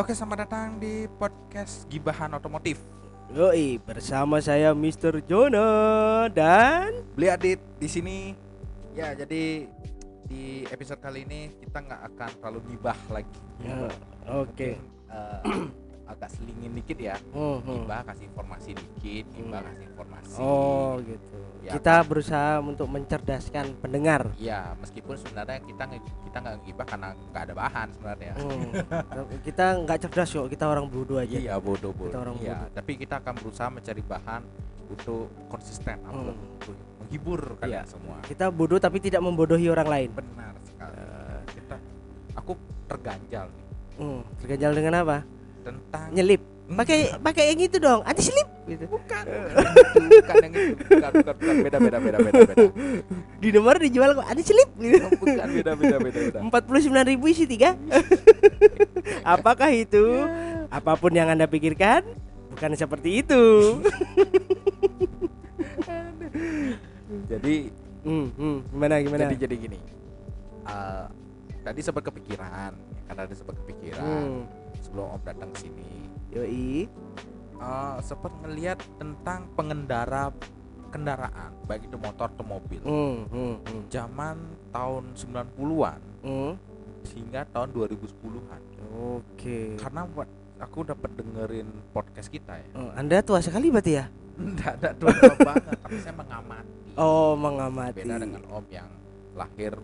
Oke, selamat datang di podcast Gibahan Otomotif. Yoi, bersama saya Mr. Jono dan Beli Adit di sini. Ya, jadi di episode kali ini kita nggak akan terlalu gibah lagi. Ya, oke. Mungkin, eh, agak selingin dikit ya. Hmm, hmm. Gibah kasih informasi dikit, gibah kasih informasi. Oh, gitu. Ya, Kita berusaha untuk mencerdaskan pendengar. Ya, meskipun sebenarnya kita kita nggak gibah karena nggak ada bahan sebenarnya. Hmm. kita nggak cerdas kok, kita orang bodoh aja. Iya bodoh bodoh. Kita orang iya. bodoh. Tapi kita akan berusaha mencari bahan untuk konsisten upload, Hmm. untuk menghibur kalian Iya. semua. Kita bodoh tapi tidak membodohi orang lain. Benar sekali. kita, aku terganjal nih Hmm. Terganjal dengan apa? Tentang Nyelip. Hmm. Pakai pakai yang itu dong, anti slip gitu. bukan, bukan yang itu, bukan yang itu, bukan, bukan, bukan, beda beda beda beda beda. Di nomor dijual kok anti slip gitu. Oh, bukan beda beda beda beda. Empat puluh sembilan ribu isi tiga. Apakah itu? Apa pun yang anda pikirkan, bukan seperti itu. Jadi Hmm, hmm, gimana gimana? jadi jadi gini. Eh, tadi sempat kepikiran, karena ada sempat kepikiran Hmm, sebelum om datang ke sini. yoi. eh sempat ngelihat tentang pengendara kendaraan baik itu motor atau mobil Hmm, hmm, hmm, zaman tahun 90-an hmm. hingga tahun 2010-an Oke. karena buat aku dapat dengerin podcast kita ya Oh, anda tua sekali berarti ya? enggak ada tua banget tapi saya mengamati Oh, mengamati. beda dengan om yang lahir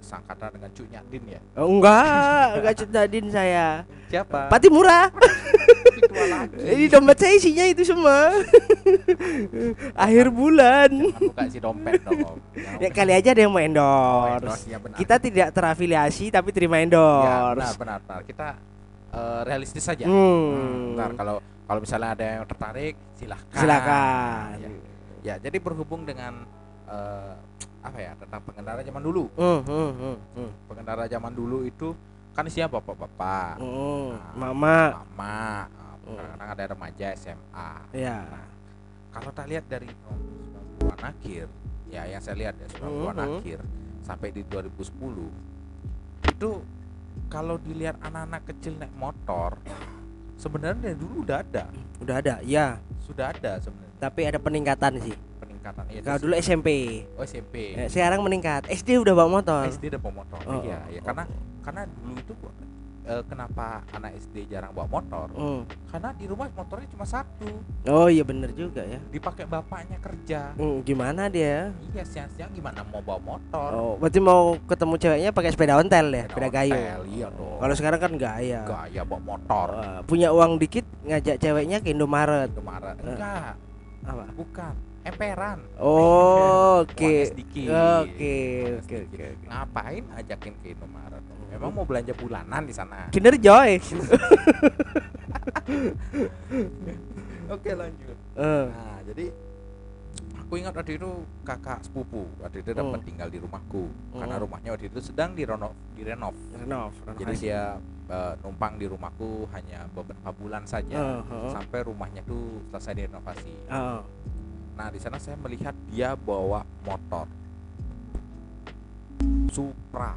sangkatan dengan Cuk Nyadin ya Oh, enggak, enggak cetadin saya. siapa Pati murah. Ini dompet saya isinya itu semua. Akhir bulan. buka si dompet dong Ya kali aja ada yang mau Oh, endorse. endorse, ya benar. Kita tidak terafiliasi tapi terima Ya, endorse. benar, benar, benar. Kita eh, realistis saja. Hmm. Ntar kalau kalau misalnya ada yang tertarik, silahkan. Silakan. Ya, Ya, jadi berhubung dengan eh, apa ya tentang pengendara zaman dulu. Hmm, hmm, hmm, hmm. Pengendara zaman dulu itu kan isinya bapak-bapak, Hmm, Nah, Mama. mama, eh, kadang-kadang ada remaja SMA. Ya. Kalau kita lihat dari tahun 90-an akhir, ya yang saya lihat ya 90-an Mhm. akhir sampai di 2010 itu kalau dilihat anak-anak kecil naik motor sebenarnya dari dulu udah ada Udah ada. Ya, sudah ada sebenarnya tapi ada peningkatan sih. Peningkatan ya Kalau dulu SMP. oh SMP Eh, sekarang meningkat. SD udah bawa motor. SD udah bawa motor Oh, iya ya oh, karena karena dulu itu eh, kenapa anak SD jarang bawa motor Hmm. karena di rumah motornya cuma satu Oh iya bener juga ya. dipakai bapaknya kerja Hmm, gimana dia? iya siang-siang gimana mau bawa motor Oh, berarti mau ketemu ceweknya pakai sepeda ontel ya, sepeda gayu. ontel, iya dong Kalau sekarang kan gaya. gaya bawa motor Wah, punya uang dikit ngajak ceweknya ke Indomaret. kemarin Eh. enggak Apa? bukan emperan Oh, oke. sedikit. Oke, oke, oke, ngapain ajakin ke Indomaret memang mau belanja bulanan di sana Kinder Joy. oke lanjut Eh, nah jadi aku ingat waktu itu kakak sepupu waktu itu dapat Hmm. tinggal di rumahku karena Hmm. rumahnya waktu itu sedang direnov direnov renov, jadi renovasi. dia eh, numpang di rumahku hanya beberapa bulan saja Eh, eh, sampai rumahnya tuh selesai direnovasi eh. Nah, di sana saya melihat dia bawa motor Supra,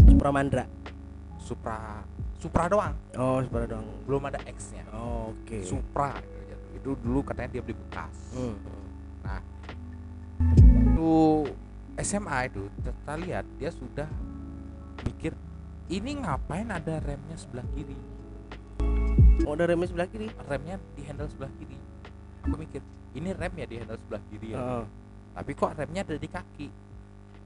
Supra Mandra. Supra, Supra doang, Oh, Supra dong. belum ada X-nya. Oh, Oke. Supra gitu. itu dulu katanya dia beli bekas. Hmm. Waktu SMA itu kita lihat dia sudah mikir ini ngapain ada remnya sebelah kiri, Oh, ada remnya sebelah kiri. remnya di handle sebelah kiri. Aku mikir ini rem ya di handle sebelah kiri ya, Heeh. tapi kok remnya ada di kaki.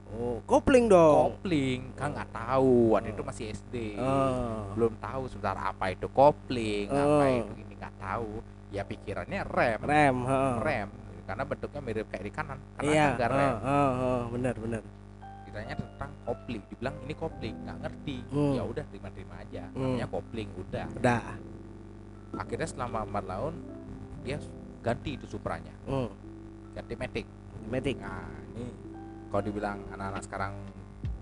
Oh, kopling dong. kopling kan nggak tahu waktu itu masih SD Oh. belum tahu sebentar apa itu kopling apa Oh. itu ini nggak tahu ya pikirannya rem Rem, heeh. rem karena bentuknya mirip kayak di kanan karena Iya, kan rem heeh, heeh, heeh, benar, benar. ditanya tentang kopling dibilang ini kopling nggak ngerti Hmm. ya udah terima-terima aja Hmm. namanya kopling udah Udah. akhirnya selama 4 tahun dia ganti itu supranya Hmm. ganti matic Matic. nah ini kalau dibilang anak-anak sekarang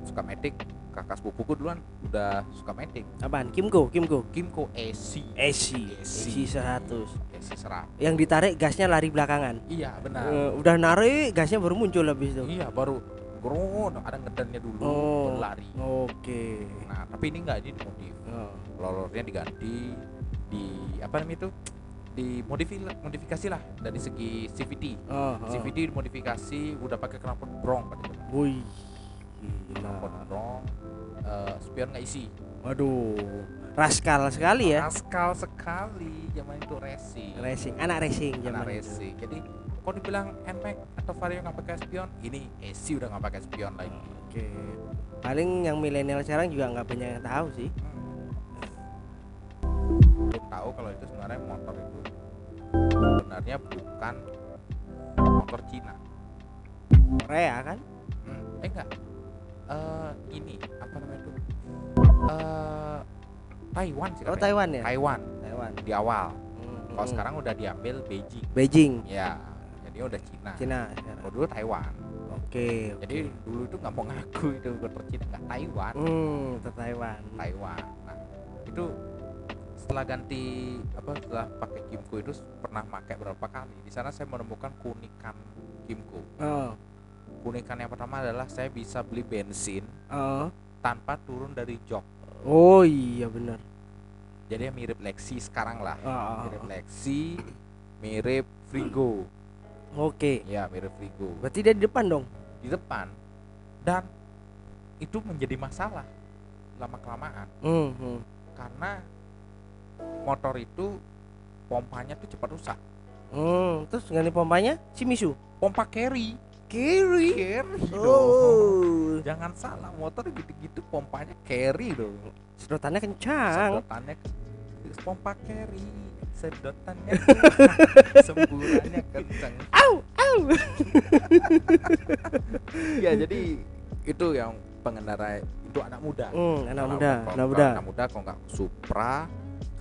suka matic kakak sepupuku duluan udah suka matic Apaan? Kimco, Kimco. Kimco AC AC, AC. AC 100. AC serat Yang ditarik gasnya lari belakangan. iya benar Eh, udah narik gasnya baru muncul habis itu. iya baru Grut, ada ngedannya dulu Oh. lari Oke. nah tapi ini enggak ini dimodif Oh. lolornya diganti di apa namanya itu dimodifikasi modifikasi lah dari segi CVT Oh, oh. CVT dimodifikasi udah pakai knalpot brong pada zaman Wih. knalpot brong eh, spion nggak isi Waduh. Raskal sekali ya. Raskal sekali zaman itu racing Racing, anak racing Anak zaman itu. racing jadi kalau dibilang NMAX atau Vario nggak pakai spion ini AC udah nggak pakai spion lagi Oke. Paling yang milenial sekarang juga nggak banyak yang tahu sih. Hmm. Lu tahu kalau itu sebenarnya motor itu sebenarnya bukan motor Cina Korea kan? Hmm, eh enggak eh ini apa namanya itu eh Taiwan sih Oh katanya. Taiwan ya? Taiwan Taiwan. di awal Hmm, kalau hmm. sekarang udah diambil Beijing Beijing, ya jadi udah Cina Cina sekarang. kalau dulu Taiwan Oke. jadi dulu itu nggak mau ngaku itu motor Cina nggak Taiwan Hmm, Taiwan. Taiwan nah itu setelah ganti apa setelah pakai Kimco itu pernah pakai berapa kali di sana saya menemukan keunikan Kimco Oh, keunikan yang pertama adalah saya bisa beli bensin oh, tanpa turun dari jok oh iya benar. jadi mirip Lexi sekarang lah Oh, oh, mirip oh. Lexi mirip Frigo Oke. ya mirip Frigo Berarti dia di depan dong. di depan dan itu menjadi masalah lama kelamaan Hmm, hmm. karena motor itu pompanya tuh cepat rusak Hmm, terus ganti pompanya Shimizu. pompa carry carry dong Oh. jangan salah motor gitu-gitu pompanya carry dong Sedotannya kencang. sedotannya ke pompa carry sedotannya kencang, semburannya kencang Au, au. ya jadi itu yang pengendara itu anak muda Hmm, anak Kalau- muda, anak muda. anak muda kalau nggak Supra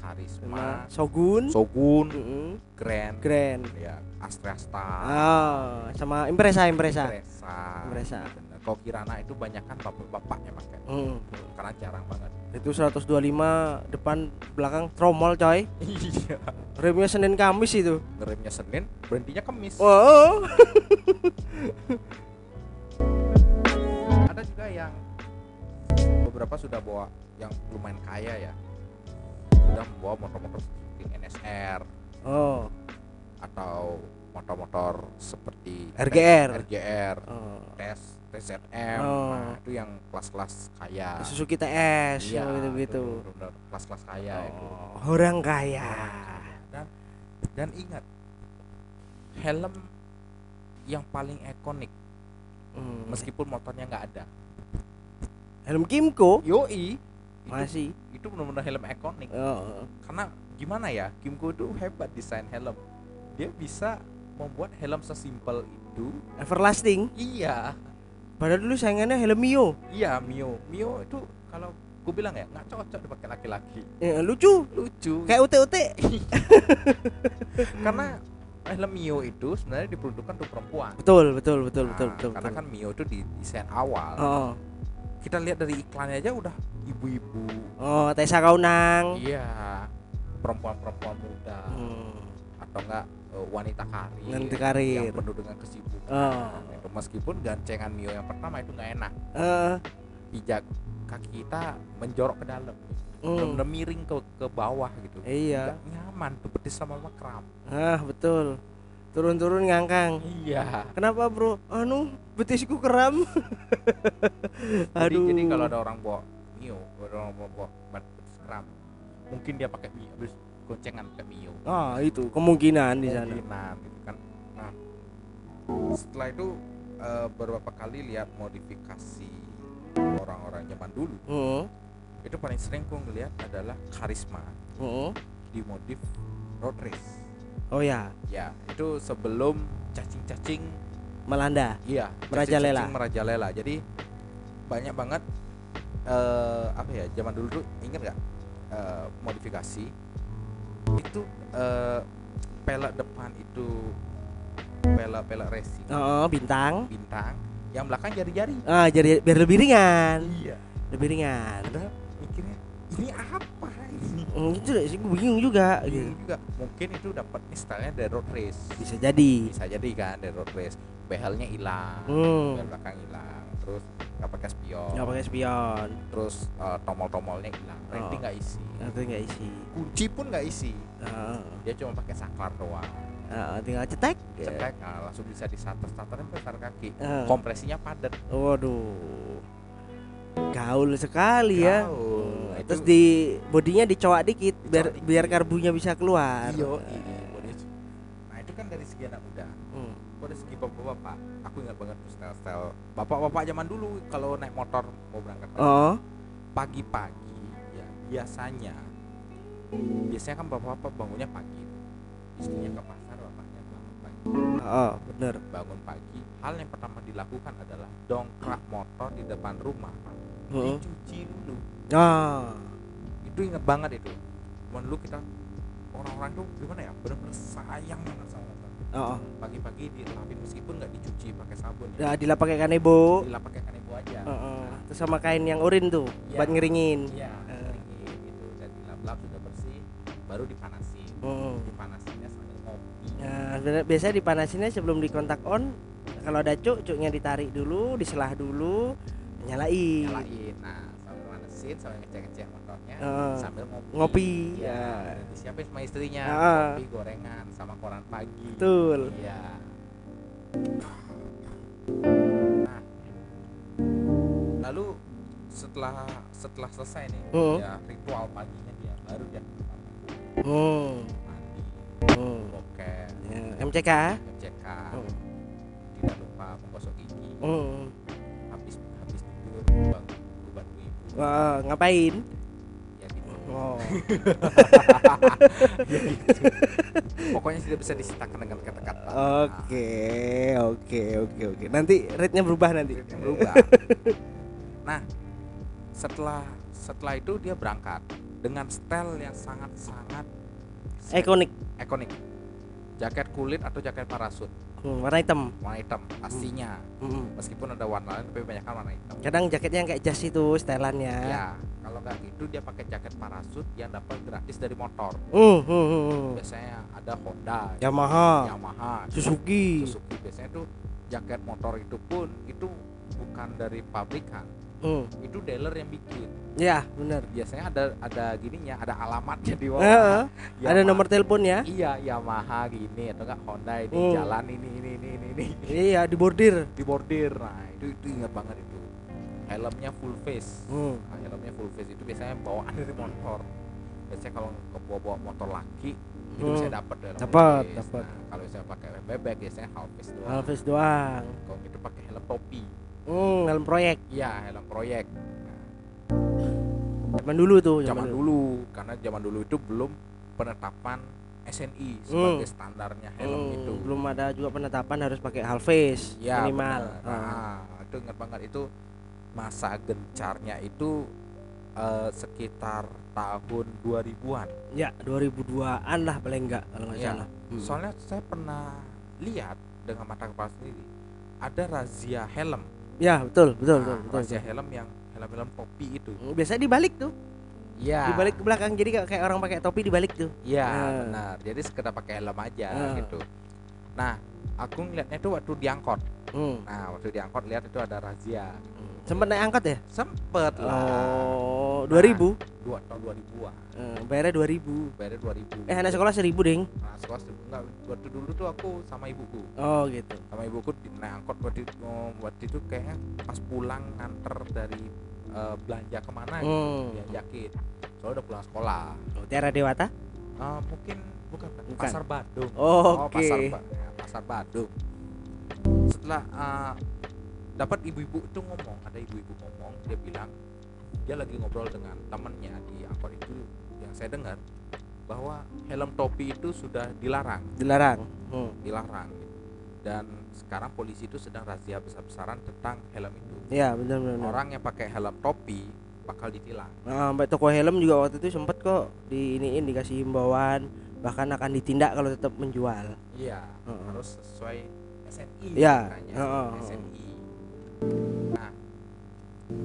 Karisma Shogun. Shogun Mm-mm. Grand Grand. ya Astra Star Oh, sama Impresa, Impresa. Impresa Impresa. Kalau Kirana itu banyak kan bapak-bapak yang pakai Hmm. karena jarang banget Itu 125 depan belakang tromol coy. iya Remnya Senin Kamis itu. ngeremnya Senin berhentinya Kamis Wow. ada juga yang beberapa sudah bawa yang lumayan kaya ya sudah membawa motor-motor seperti NSR Oh. atau motor-motor seperti RGR. RGR oh. tes TZM Oh. nah itu yang kelas-kelas kaya Suzuki TS Iya, gitu gitu. itu bener-bener kelas-kelas kaya itu Oh, orang kaya. dan dan ingat helm yang paling ikonik Hmm. meskipun motornya nggak ada Helm Kimco yoi itu, masih. itu benar-benar helm ikonik Oh. karena gimana ya Kimco itu hebat desain helm dia bisa membuat helm sesimpel itu Everlasting. iya Padahal dulu saingannya helm Mio. iya Mio Mio itu kalau gue bilang ya nggak cocok dipakai laki-laki Eh, lucu. lucu Kayak UT-UT. karena helm Mio itu sebenarnya diperuntukkan untuk perempuan Betul, betul, betul, Nah, betul, betul. karena betul. kan Mio itu di desain awal Oh. kita lihat dari iklannya aja udah ibu-ibu Oh, Tessa Kaunang. iya perempuan-perempuan muda Hmm. atau enggak eh, wanita karir Wanita karir. yang penuh dengan kesibukan Oh. itu meskipun gancengan Mio yang pertama itu nggak enak Eh, pijak kaki kita menjorok ke dalam Hmm. miring ke ke bawah gitu iya. Nggak nyaman tuh betis lama-lama kram Ah, betul. Turun-turun ngangkang. iya Kenapa, Bro? Anu, betisku kram. jadi, Aduh. jadi kalau ada orang bawa Mio orang bat- betis kram mungkin dia pakai Mio habis goncengan ke Mio Ah, itu kemungkinan di sana. kemungkinan gitu kan nah setelah itu eh, beberapa kali lihat modifikasi orang-orang zaman dulu Heeh. itu paling sering gue ngeliat adalah karisma Heeh. dimodif road race Oh ya, ya itu sebelum cacing-cacing Melanda. iya Merajalela. merajalela jadi banyak banget eh apa ya zaman dulu tuh inget nggak eh, modifikasi itu eh, pelek depan itu pelek pelek racing Oh, bintang. bintang yang belakang jari-jari Ah, jadi biar lebih ringan. iya Lebih ringan. padahal mikirnya ini apa ini Hmm, itu sih gue bingung juga Bingung gitu. juga mungkin itu dapat nih stylenya dari road race Bisa jadi. bisa jadi kan dari road race behelnya hilang Hmm. belakang hilang terus nggak pakai spion. Nggak pakai spion. Terus eh, tomol-tomolnya hilang ranting Oh. nggak isi. Itu nggak isi. Kunci pun nggak isi. Heeh. dia cuma pakai saklar doang. Heeh, tinggal cetek. Cetek nah, langsung bisa disarter starterin besar kaki. Heeh. kompresinya padat. Waduh. Gaul sekali ya. Gaul. Nah, terus itu- di bodinya dicowak dikit biar Dicowak biar dikit. karbunya bisa keluar. Iyo, nah dari segi bapak-bapak. Aku ingat banget tuh style-style bapak-bapak zaman dulu kalau naik motor mau berangkat kerja, oh. Pagi-pagi ya biasanya biasanya kan bapak-bapak bangunnya pagi. Istrinya ke pasar bapaknya bangun pagi. Oh bener. Bangun pagi hal yang pertama dilakukan adalah dongkrak motor di depan rumah. Heeh. dicuci dulu. Ah. Itu inget banget itu. Cuman dulu kita orang-orang tuh gimana ya benar-benar sayang banget sama oh pagi-pagi dilapin meskipun nggak dicuci pakai sabun ya dilap pakai kanebo dilap pakai kanebo aja Heeh. terus sama kain yang urin tuh Iya. buat ngeringin iya keringin gitu dan dilap-lap sudah bersih baru dipanasin Heeh. dipanasinnya sambil ngopi Nah, biasanya dipanasinnya sebelum dikontak on. Kalau ada cuk, cuknya ditarik dulu, diselah dulu, nyalain. nyalain nah manasin sambil ngecek-ngecek motornya Eh, sambil ngopi ngopi, ya ya. disiapin sama istrinya Ah. kopi gorengan sama koran pagi Betul. iya nah lalu setelah setelah selesai nih Hmm. ya ritual paginya dia baru dia Hmm. mandi hmm. boker Ya, MCK. MCK Hmm. tidak lupa menggosok gigi Hmm. Wah, ngapain? ya gitu Oh. Ya gitu. pokoknya tidak bisa disitakan dengan kata-kata Oke, oke, oke, oke. Nanti rate-nya berubah nanti. yang berubah nah setelah setelah itu dia berangkat dengan style yang sangat-sangat Ikonik. ikonik jaket kulit atau jaket parasut Hmm, warna hitam. warna hitam pastinya Hmm. meskipun ada warna lain tapi banyak warna hitam Kadang jaketnya yang kayak jas itu stylannya. ya kalau nggak gitu dia pakai jaket parasut yang dapat gratis dari motor Hmm, hmm, hmm, hmm. biasanya ada Honda Yamaha, Yamaha Suzuki. Suzuki biasanya tuh jaket motor itu pun itu bukan dari pabrikan Hmm. itu dealer yang bikin Ya, benar. biasanya ada ada gininya ada alamatnya di bawah. Ada Yamaha. nomor teleponnya. iya Yamaha gini atau enggak Honda ini Hmm. jalan ini ini ini ini, ini. Iya, di bordir. di bordir nah itu itu ingat banget itu helmnya full face Hmm. nah, helmnya full face itu biasanya bawaan dari motor biasanya kalau ke bawa bawa motor laki itu Hmm. bisa dapat Dapat, face. dapat. nah, kalau saya pakai bebek biasanya half face doang Alves doang. kalau itu pakai helm topi Hmm, dalam proyek. iya helm proyek Zaman dulu tuh, zaman dulu karena zaman dulu itu belum penetapan SNI sebagai standarnya helm Hmm, itu belum ada juga penetapan harus pakai half face ya minimal. Ah. Nah, itu ingat banget itu masa gencarnya itu eh, sekitar tahun 2000-an Ya, 2002-an lah paling enggak kalau nggak Iya. salah. Hmm. soalnya saya pernah lihat dengan mata kepala sendiri ada razia helm ya, betul, betul, Nah, betul, betul. razia helm yang helm-helm topi itu Hmm, Biasanya dibalik tuh. Iya. Dibalik ke belakang jadi kayak orang pakai topi dibalik tuh. Iya Ah. benar. Jadi sekedar pakai helm aja Ah. gitu. Nah, aku ngeliatnya tuh waktu diangkot. Hmm. Nah, waktu diangkot lihat itu ada razia. Sempet naik angkot ya? Sempet lah. Oh, Nah. 2000. Dua tahun 2000-an. Eh, bayarnya 2000. Bayarnya 2000. Eh, anak sekolah 1000, Ding. Nah, sekolah seribu. enggak waktu dulu tuh aku sama ibuku. Oh, gitu. Sama ibuku di naik angkot waktu itu, oh, waktu itu kayaknya pas pulang nganter dari eh, belanja ke mana gitu. Hmm. Diajakin. Soalnya udah pulang sekolah. Oh, Tiara Dewata? Eh, mungkin bukan, bukan. Pasar Badung. Oh, oke. pasar, Ba- ya, pasar Badung. Setelah eh, dapat ibu-ibu itu ngomong, ada ibu-ibu ngomong, dia bilang dia lagi ngobrol dengan temennya di angkot itu yang saya dengar bahwa helm topi itu sudah dilarang, Dilarang. Hmm. dilarang. Dan sekarang polisi itu sedang razia besar-besaran tentang helm itu. Iya, benar benar. Orang yang pakai helm topi bakal ditilang. Nah, sampai toko helm juga waktu itu sempet kok di iniin dikasih himbauan bahkan akan ditindak kalau tetap menjual. Iya, Heeh. harus sesuai SNI makanya, heeh, SNI. Nah,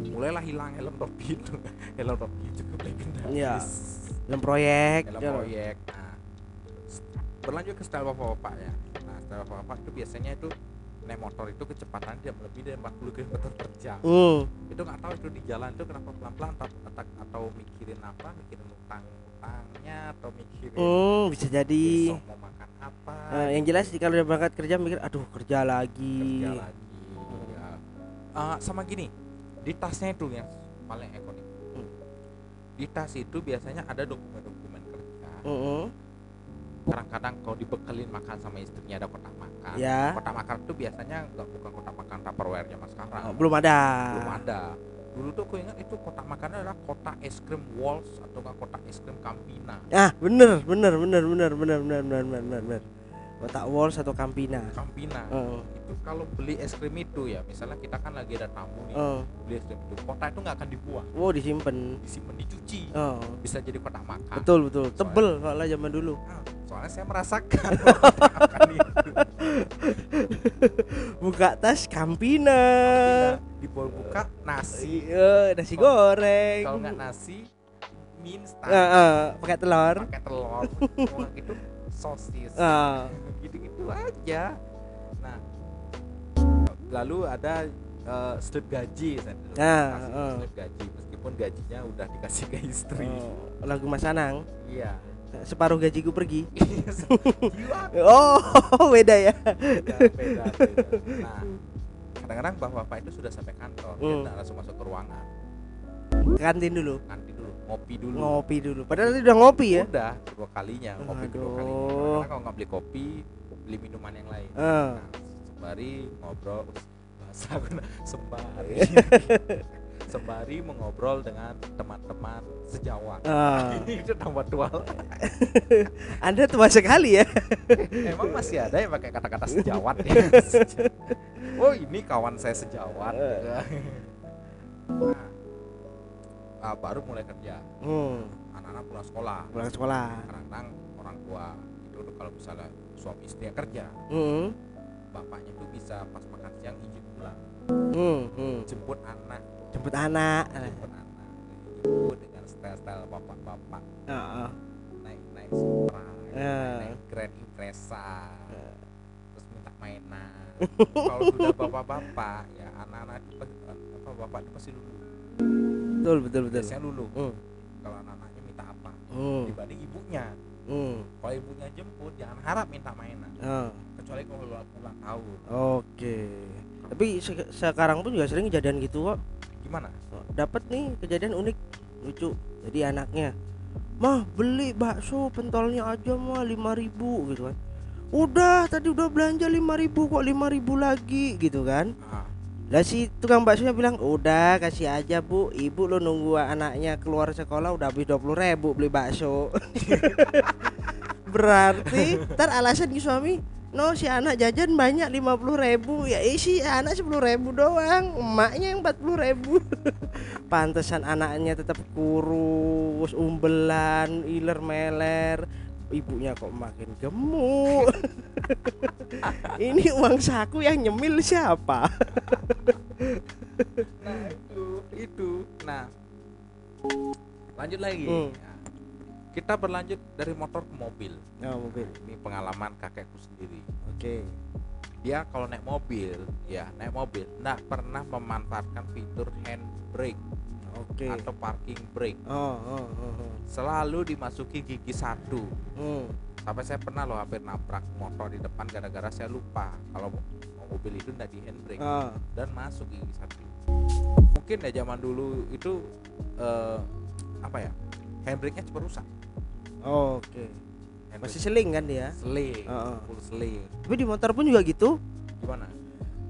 mulailah hilang helm itu. helm topi cukup legendaris. Iya. Dalam proyek. Helm ya. proyek. Nah, berlanjut ke style bapak-bapak ya. Nah, style bapak-bapak itu biasanya itu naik motor itu kecepatan tidak melebihi dari 40 km per kerja Hmm. itu nggak tahu itu di jalan itu kenapa pelan-pelan atau, atau, atau mikirin apa mikirin utang utangnya atau mikirin Hmm, bisa jadi. besok mau makan apa Eh, yang jelas kalau udah berangkat kerja mikir, aduh kerja lagi. kerja lagi ya. Eh, sama gini di tasnya itu yang paling ikonik Hmm. di tas itu biasanya ada dokumen-dokumen kerja Mm-mm. kadang-kadang kalau dibekelin makan sama istrinya ada kotak makan Ya. kotak makan itu biasanya nggak bukan kotak makan tupperware zaman sekarang Oh, belum ada. belum ada dulu tuh aku ingat itu kotak makannya adalah kotak es krim Walls atau kotak es krim Campina Ah, bener, bener, bener, bener, bener, bener, bener, bener, bener. Kotak Walls atau Campina. Campina Heeh. itu kalau beli es krim itu ya misalnya kita kan lagi ada tamu nih Oh, beli es krim itu kotak itu nggak akan dibuang wow disimpan. disimpan dicuci Oh, bisa jadi kotak makan betul betul. Tebel soalnya zaman dulu. Nah, soalnya saya merasakan itu Buka tas Campina. di bawah buka nasi Iya, nasi goreng. kalau nggak nasi mie instan Eh, eh, pakai telur. pakai telur gitu sosis Ah. Gitu-gitu aja nah lalu ada eh, slip gaji saya dulu Ah, kasih ah. slip gaji meskipun gajinya udah dikasih ke istri Oh, lagu Mas Anang. iya Separuh gajiku pergi. Jiwa Oh, beda ya. beda, beda, beda. nah kadang-kadang bapak-bapak itu sudah sampai kantor dia Hmm. nggak langsung masuk ke ruangan Kantin dulu. nanti dulu ngopi dulu Ngopi dulu. Padahal tadi udah ngopi ya. udah kedua kalinya ngopi kedua Aduh. kalinya karena kalau nggak beli kopi beli minuman yang lain Ah. Nah, sembari ngobrol bahasa aku nah, sembari sembari mengobrol dengan teman-teman sejawat Ah. itu tambah tua Anda tua sekali ya. emang masih ada yang pakai kata-kata sejawat ya oh ini kawan saya sejawat Eh. nah, ah, baru mulai kerja Hmm, anak-anak pulang sekolah pulang sekolah. kadang-kadang orang tua itu kalau misalnya suami istri yang kerja. Hmm, bapaknya tuh bisa pas makan siang izin pulang hmm, hmm. jemput anak. Jemput anak. jemput anak. Jemput dengan style-style bapak-bapak. Ah, ah. naik naik Supra Eh. naik Grand Impreza Eh. terus minta mainan. Kalau sudah bapak-bapak ya anak-anak itu pasti- apa bapak itu pasti lulu. Betul, betul, betul. biasanya lulu. Hmm, kalau anak-anaknya minta apa? Hmm, dibanding ibunya hmm. kalau ibunya jemput jangan harap minta mainan Ah, kecuali kalau ulang ulang tahun Oke. Tapi se- sekarang pun juga sering kejadian gitu kok. gimana Dapat nih kejadian unik, lucu. Jadi anaknya, mah beli bakso pentolnya aja mah 5000 gitu kan. Udah tadi udah belanja 5000 kok 5000 lagi gitu kan. ah, Lah si tukang baksonya bilang udah kasih aja bu. Ibu lo nunggu anaknya keluar sekolah udah habis 20 ribu beli bakso. Berarti ntar alasan suami No si anak jajan banyak 50 ribu. Ya isi anak 10 ribu doang. Emaknya yang 40 ribu. Pantesan anaknya tetap kurus Umbelan Iler meler Ibunya kok makin gemuk. Ini uang saku yang nyemil siapa? nah itu itu. Nah lanjut lagi. Hmm. Kita berlanjut dari motor ke mobil. Oh mobil. Ini pengalaman kakekku sendiri. Oke. Dia kalau naik mobil ya naik mobil nggak pernah memanfaatkan fitur handbrake Oke. Atau parking brake. Oh oh oh, oh. selalu dimasuki gigi satu. Hmm. sampai saya pernah loh hampir nabrak motor di depan gara-gara saya lupa kalau mobil itu nggak di handbrake. Ah, dan masuk gigi satu. Mungkin ya zaman dulu itu eh, apa ya handbrake nya cepat rusak. Oh, Oke. Handbrake Masih seling kan dia? Seling Heeh. full seling. Tapi di motor pun juga gitu. Gimana?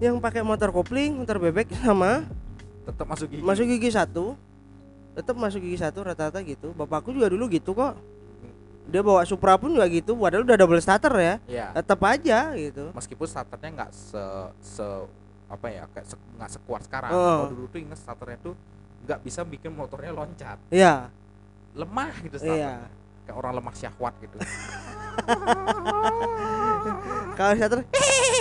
Yang pakai motor kopling Motor bebek sama tetap masuk gigi. Masuk gigi satu. Tetap masuk gigi satu rata-rata gitu. Bapakku juga dulu gitu kok. Dia bawa Supra pun juga gitu Padahal udah double starter ya. Ya Tetap aja gitu. Meskipun starternya nggak se se apa ya kayak se- nggak sekuat sekarang. Oh. kalau dulu tuh inget starternya tuh nggak bisa bikin motornya loncat. Iya. Lemah gitu starter Iya kayak orang lemah syahwat gitu. Kalau starter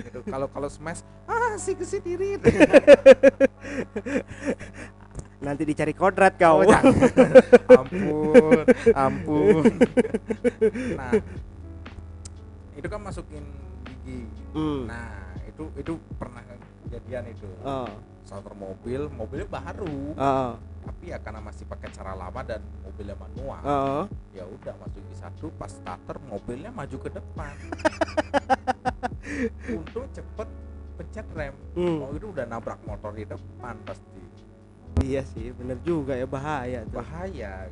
gitu kalau kalau smash ah si ke sini Nanti dicari kodrat kau Oh, ampun, ampun. Nah, itu kan masukin gigi. Hmm. Nah, itu itu pernah kejadian itu Oh. starter mobil mobilnya baru Oh. tapi ya karena masih pakai cara lama dan mobilnya manual Oh. ya udah masuk di satu pas starter mobilnya maju ke depan untung cepet pencet rem Hmm. oh itu udah nabrak motor di depan pasti Iya sih, bener juga ya bahaya tuh. bahaya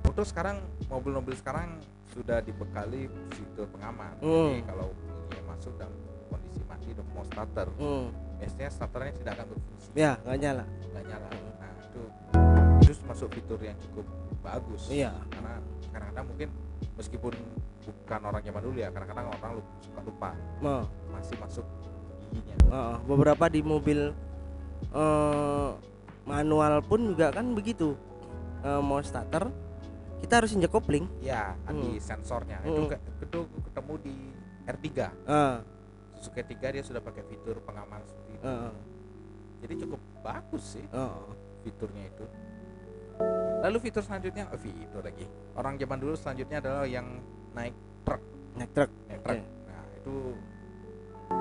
untuk sekarang mobil-mobil sekarang sudah dibekali fitur pengaman jadi Hmm. kalau ini masuk dalam kondisi mati dan mau starter Hmm. Biasanya starternya tidak akan berfungsi Ya, nggak nyala. nggak nyala nah itu itu masuk fitur yang cukup bagus Iya. karena kadang-kadang mungkin meskipun bukan orang zaman dulu ya kadang-kadang orang lu- suka lupa Oh. masih masuk giginya Oh, beberapa di mobil eh, manual pun juga kan begitu. Eh, mau starter, kita harus injek kopling. ya di Hmm. sensornya Hmm. itu itu ketemu di R3 Ah, Suzuki R3 dia sudah pakai fitur pengaman seperti itu. Ah, jadi cukup bagus sih oh. fiturnya itu. Lalu fitur selanjutnya oh, fitur lagi. Orang zaman dulu selanjutnya adalah yang naik truk. Naik truk. naik truk. Oke. nah itu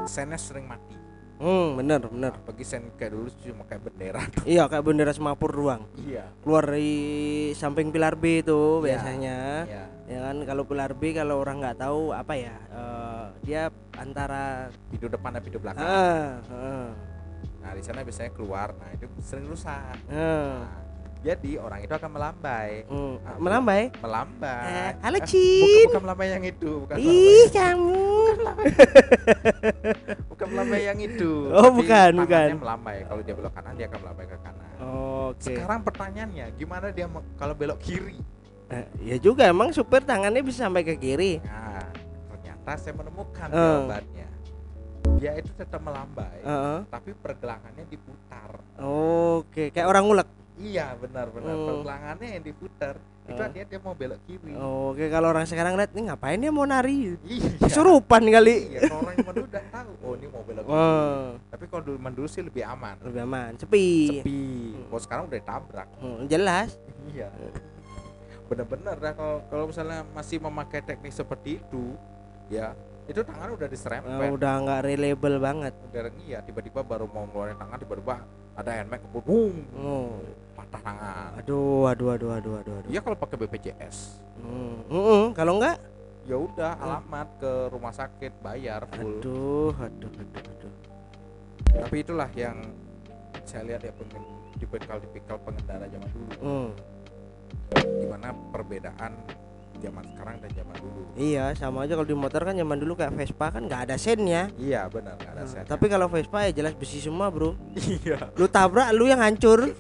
sennya sering mati Hmm, bener, bener. nah, bagi sen kayak dulu cuma kayak bendera Iya, kayak bendera semapur doang. iya Keluar dari samping pilar B itu Iya. biasanya. iya Ya kan kalau pilar B kalau orang nggak tahu apa ya? eh, dia antara pintu depan dan pintu belakang ah, ah, nah di sana biasanya keluar nah itu sering rusak ah. nah, jadi orang itu akan melambai Hmm, melambai. melambai Eh, halo, Eh, Cin. bukan, bukan melambai yang itu bukan Ih, kamu. bukan melambai yang itu Oh, tapi bukan, bukan. melambai kalau dia belok kanan dia akan melambai ke kanan Oke. sekarang pertanyaannya gimana dia kalau belok kiri Eh, ya juga emang supir tangannya bisa sampai ke kiri. nah ternyata saya menemukan Eh. jawabannya dia itu tetap melambai Heeh. tapi pergelangannya diputar Oke, kayak orang ngulek. Iya benar-benar Hmm. pergelangannya yang diputar itu Eh. artinya dia mau belok kiri Oke, kalau orang sekarang lihat nih ngapain dia mau nari? iya Kesurupan kali. iya kalau orang dulu udah tahu oh ini mau belok kiri Oh, tapi kalau dulu dulu sih lebih aman lebih aman. Sepi. sepi Hmm. kalau sekarang udah tabrak Hmm, jelas. iya bener-bener dah kalau kalau misalnya masih memakai teknik seperti itu ya itu tangan udah diserempet udah nggak reliable banget. udah iya tiba-tiba baru mau ngeluarin tangan tiba-tiba ada handbag boom Oh. patah tangan Aduh, aduh, aduh, aduh, aduh, aduh. iya kalau pakai BPJS Hmm. Mm-mm, kalau enggak, ya udah alamat ke rumah sakit bayar full aduh, aduh, aduh, aduh. tapi itulah yang saya lihat ya pengen tipikal-tipikal pengendara zaman dulu Hmm. gimana perbedaan zaman sekarang dan zaman dulu Iya, sama aja kalau di motor kan zaman dulu kayak Vespa kan nggak ada sennya. iya benar nggak ada Hmm, sen Tapi kalau Vespa ya jelas besi semua, Bro. iya Lu tabrak lu yang hancur.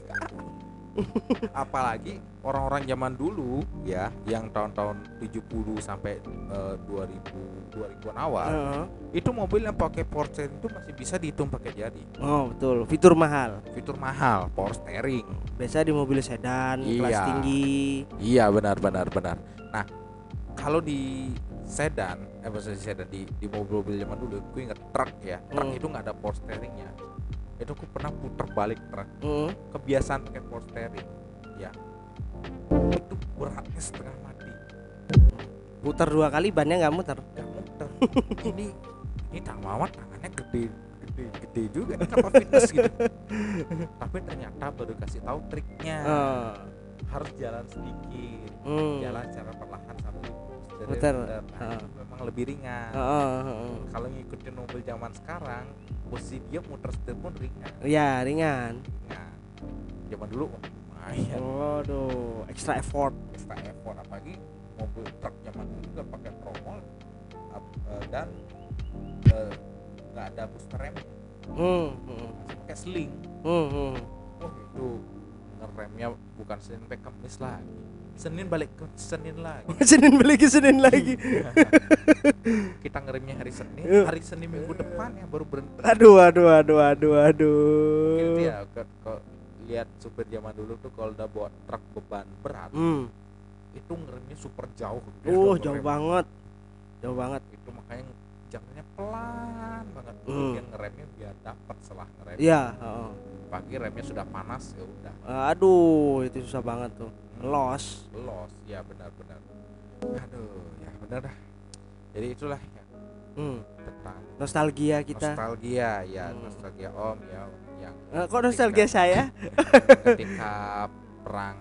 apalagi orang-orang zaman dulu ya yang tahun-tahun 70 sampai eh, 2000 2000-an awal Heeh. itu mobil yang pakai steering itu masih bisa dihitung pakai jari Oh, betul. Fitur mahal. fitur mahal power steering Biasa di mobil sedan kelas Iya. tinggi. iya benar benar benar nah kalau di sedan eh maksudnya sedan di di mobil-mobil zaman dulu gue inget truk ya truk Hmm. itu nggak ada power steeringnya itu aku pernah putar balik truk Hmm. kebiasaan pakai power steering ya itu beratnya setengah mati Putar dua kali bannya nggak muter. nggak muter ini ini Mamat tangannya gede gede gede juga nih kapal fitness gitu tapi ternyata baru kasih tahu triknya Oh. harus jalan sedikit Hmm. jalan secara perlahan sambil Muter. muter. Nah, Ah. itu memang lebih ringan heeh. kalau ngikutin mobil zaman sekarang posisi dia muter setir pun ringan. Iya, ringan. ringan. Zaman dulu wah, lumayan. Waduh, extra effort. extra effort apalagi mobil truk zaman dulu juga pakai tromol eh, dan eh, nggak ada booster rem Hmm, hmm, pakai sling hmm, hmm. wah itu ngeremnya bukan Senin sampai Kamis lagi Senin balik ke Senin lagi Senin beli ke Senin lagi. kita ngeremnya hari Senin hari Senin minggu depan ya baru berhenti Aduh, aduh, aduh, aduh, aduh. gitu ya ke- lihat supir zaman dulu tuh kalau udah bawa truk beban berat Hmm. itu ngeremnya super jauh Uh, udah jauh banget. Jauh banget. itu makanya jamnya pelan banget Hmm. biar ngeremnya biar dapat setelah ngerem Iya, heeh. Pagi remnya sudah panas ya udah Aduh, itu susah banget tuh. Los. los ya benar-benar aduh ya benar dah jadi itulah ya Hmm. tentang Nostalgia kita. nostalgia ya Hmm. nostalgia om ya yang Eh, kok nostalgia saya? ketika perang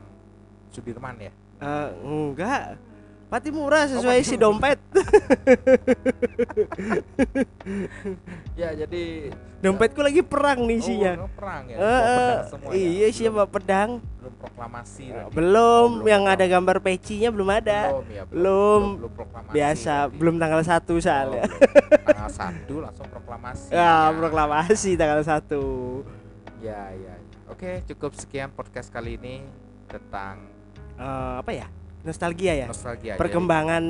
Sudirman ya Eh, enggak. Pati murah sesuai Pati si dompet. ya jadi Dompetku lagi perang nih isinya. oh, perang ya semua ya? iya sih Belum- bawa pedang. belum proklamasi berarti. Belum, Oh, yang belum. ada gambar pecinya belum ada. belum ya Belum. belum proklamasi Biasa, berarti. belum tanggal 1 Oh, soalnya. belum. tanggal satu langsung proklamasi Ya, proklamasi tanggal 1. ya ya oke cukup sekian podcast kali ini tentang Eh, apa ya? Nostalgia ya. nostalgia Perkembangan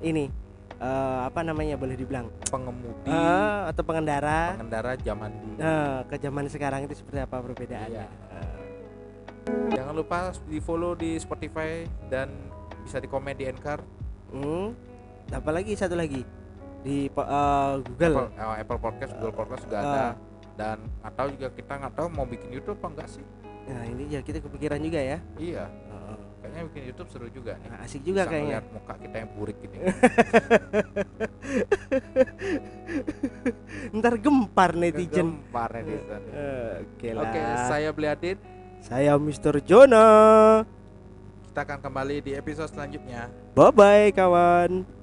ini eh, apa namanya boleh dibilang? Jadi pengemudi Eh, atau pengendara pengendara zaman dulu eh, ke zaman sekarang itu seperti apa perbedaannya? Iya. jangan lupa di follow di Spotify dan bisa di komen di Anchor Hmm. Apa lagi satu lagi di eh, Google. Apple, eh, Apple Podcast Google Podcast juga Ah. ada dan tahu juga kita nggak tahu mau bikin YouTube apa enggak sih Nah ini ya kita kepikiran juga ya. iya. Kayaknya bikin YouTube seru juga nih Nah, asik juga Bisa kayaknya. muka kita yang burik ini Ntar gempar netizen. Gempar netizen Oke lah. oke saya Bliadin Saya Mr. Jonah. kita akan kembali di episode selanjutnya Bye bye kawan.